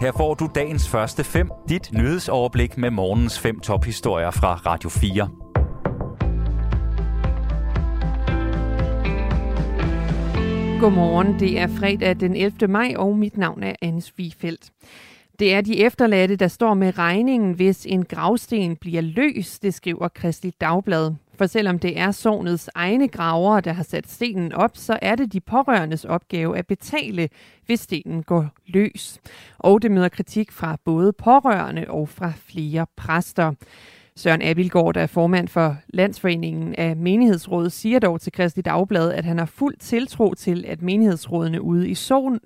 Her får du dagens første fem, dit nyhedsoverblik med morgens fem tophistorier fra Radio 4. Godmorgen, det er fredag den 11. maj, og mit navn er Anne Viefeldt. Det er de efterladte, der står med regningen, hvis en gravsten bliver løs, det skriver Kristelig Dagblad. For selvom det er sovnets egne gravere, der har sat stenen op, så er det de pårørendes opgave at betale, hvis stenen går løs. Og det møder kritik fra både pårørende og fra flere præster. Søren Abilgaard, der er formand for Landsforeningen af Menighedsrådet, siger dog til Kristelig Dagblad, at han har fuld tiltro til, at menighedsrådene ude i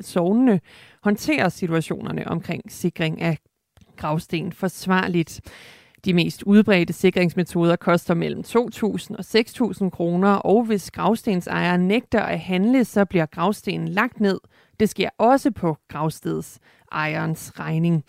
sovnene håndterer situationerne omkring sikring af gravsten forsvarligt. De mest udbredte sikringsmetoder koster mellem 2.000 og 6.000 kroner, og hvis gravstensejeren nægter at handle, så bliver gravstenen lagt ned. Det sker også på gravstedsejerens regning.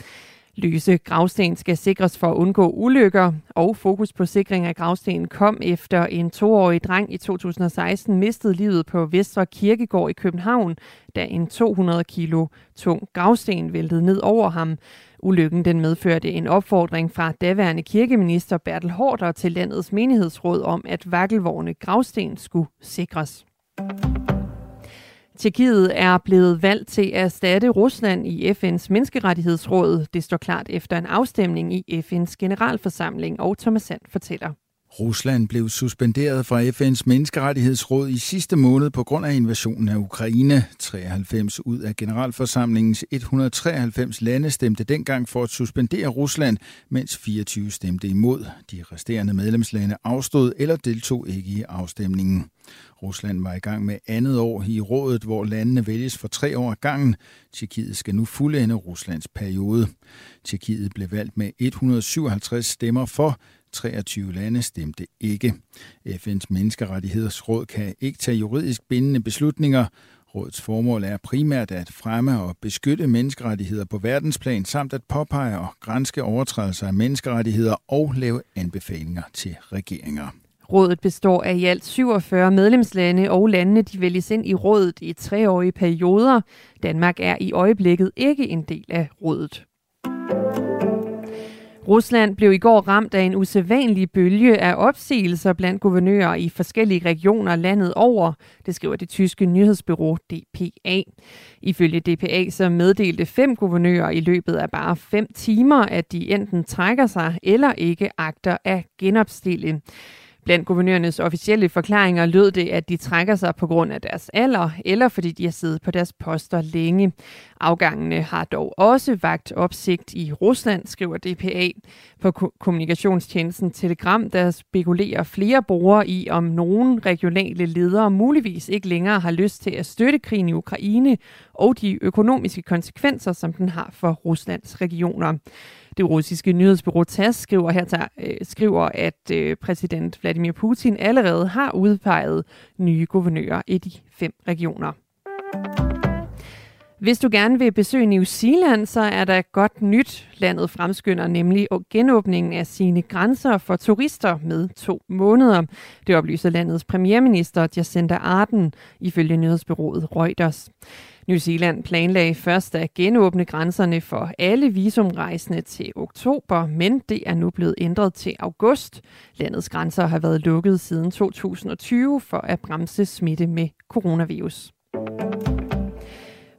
Løse gravsten skal sikres for at undgå ulykker, og fokus på sikring af gravstenen kom efter en toårig dreng i 2016 mistede livet på Vestre Kirkegård i København, da en 200 kilo tung gravsten væltede ned over ham. Ulykken den medførte en opfordring fra daværende kirkeminister Bertel Hårder til landets menighedsråd om, at vakkelvogne gravsten skulle sikres. Tjekkiet er blevet valgt til at erstatte Rusland i FN's menneskerettighedsråd. Det står klart efter en afstemning i FN's generalforsamling, og Thomas Sand fortæller. Rusland blev suspenderet fra FN's menneskerettighedsråd i sidste måned på grund af invasionen af Ukraine. 93 ud af generalforsamlingens 193 lande stemte dengang for at suspendere Rusland, mens 24 stemte imod. De resterende medlemslande afstod eller deltog ikke i afstemningen. Rusland var i gang med andet år i rådet, hvor landene vælges for tre år ad gangen. Tjekkiet skal nu fuldende Ruslands periode. Tjekkiet blev valgt med 157 stemmer for, 23 lande stemte ikke. FN's menneskerettighedsråd kan ikke tage juridisk bindende beslutninger. Rådets formål er primært at fremme og beskytte menneskerettigheder på verdensplan, samt at påpege og grænske overtrædelser af menneskerettigheder og lave anbefalinger til regeringer. Rådet består af i alt 47 medlemslande, og landene de vælges ind i rådet i treårige perioder. Danmark er i øjeblikket ikke en del af rådet. Rusland blev i går ramt af en usædvanlig bølge af opsigelser blandt guvernører i forskellige regioner landet over, det skriver det tyske nyhedsbyrå DPA. Ifølge DPA så meddelte fem guvernører i løbet af bare fem timer, at de enten trækker sig eller ikke agter at genopstille. Blandt guvernørernes officielle forklaringer lød det, at de trækker sig på grund af deres alder, eller fordi de har siddet på deres poster længe. Afgangene har dog også vagt opsigt i Rusland, skriver DPA. På kommunikationstjenesten Telegram, der spekulerer flere brugere i, om nogen regionale ledere muligvis ikke længere har lyst til at støtte krigen i Ukraine og de økonomiske konsekvenser, som den har for Ruslands regioner. Det russiske nyhedsbyrå TASS skriver, her, øh, skriver at øh, præsident Vladimir Putin allerede har udpeget nye guvernører i de fem regioner. Hvis du gerne vil besøge New Zealand, så er der godt nyt. Landet fremskynder nemlig genåbningen af sine grænser for turister med to måneder. Det oplyser landets premierminister Jacinda Ardern ifølge nyhedsbyrået Reuters. New Zealand planlagde først at genåbne grænserne for alle visumrejsende til oktober, men det er nu blevet ændret til august. Landets grænser har været lukket siden 2020 for at bremse smitte med coronavirus.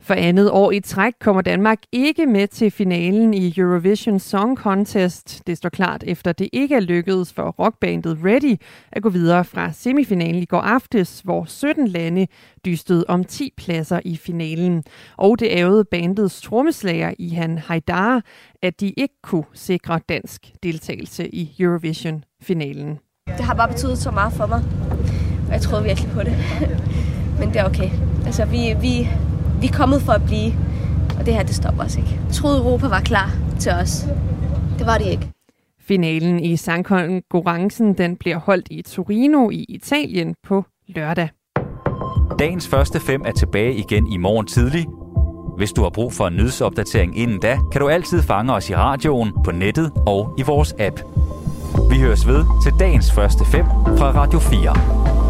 For andet år i træk kommer Danmark ikke med til finalen i Eurovision Song Contest. Det står klart efter det ikke er lykkedes for rockbandet Ready at gå videre fra semifinalen i går aftes, hvor 17 lande dystede om 10 pladser i finalen. Og det ærgede bandets trommeslager Han Haidar, at de ikke kunne sikre dansk deltagelse i Eurovision-finalen. Det har bare betydet så meget for mig, og jeg troede virkelig på det. Men det er okay. Altså, vi, vi, vi er kommet for at blive, og det her, det stopper os ikke. Jeg troede, Europa var klar til os. Det var det ikke. Finalen i sangkonkurrencen den bliver holdt i Torino i Italien på lørdag. Dagens første fem er tilbage igen i morgen tidlig. Hvis du har brug for en nyhedsopdatering inden da, kan du altid fange os i radioen, på nettet og i vores app. Vi høres ved til dagens første fem fra Radio 4.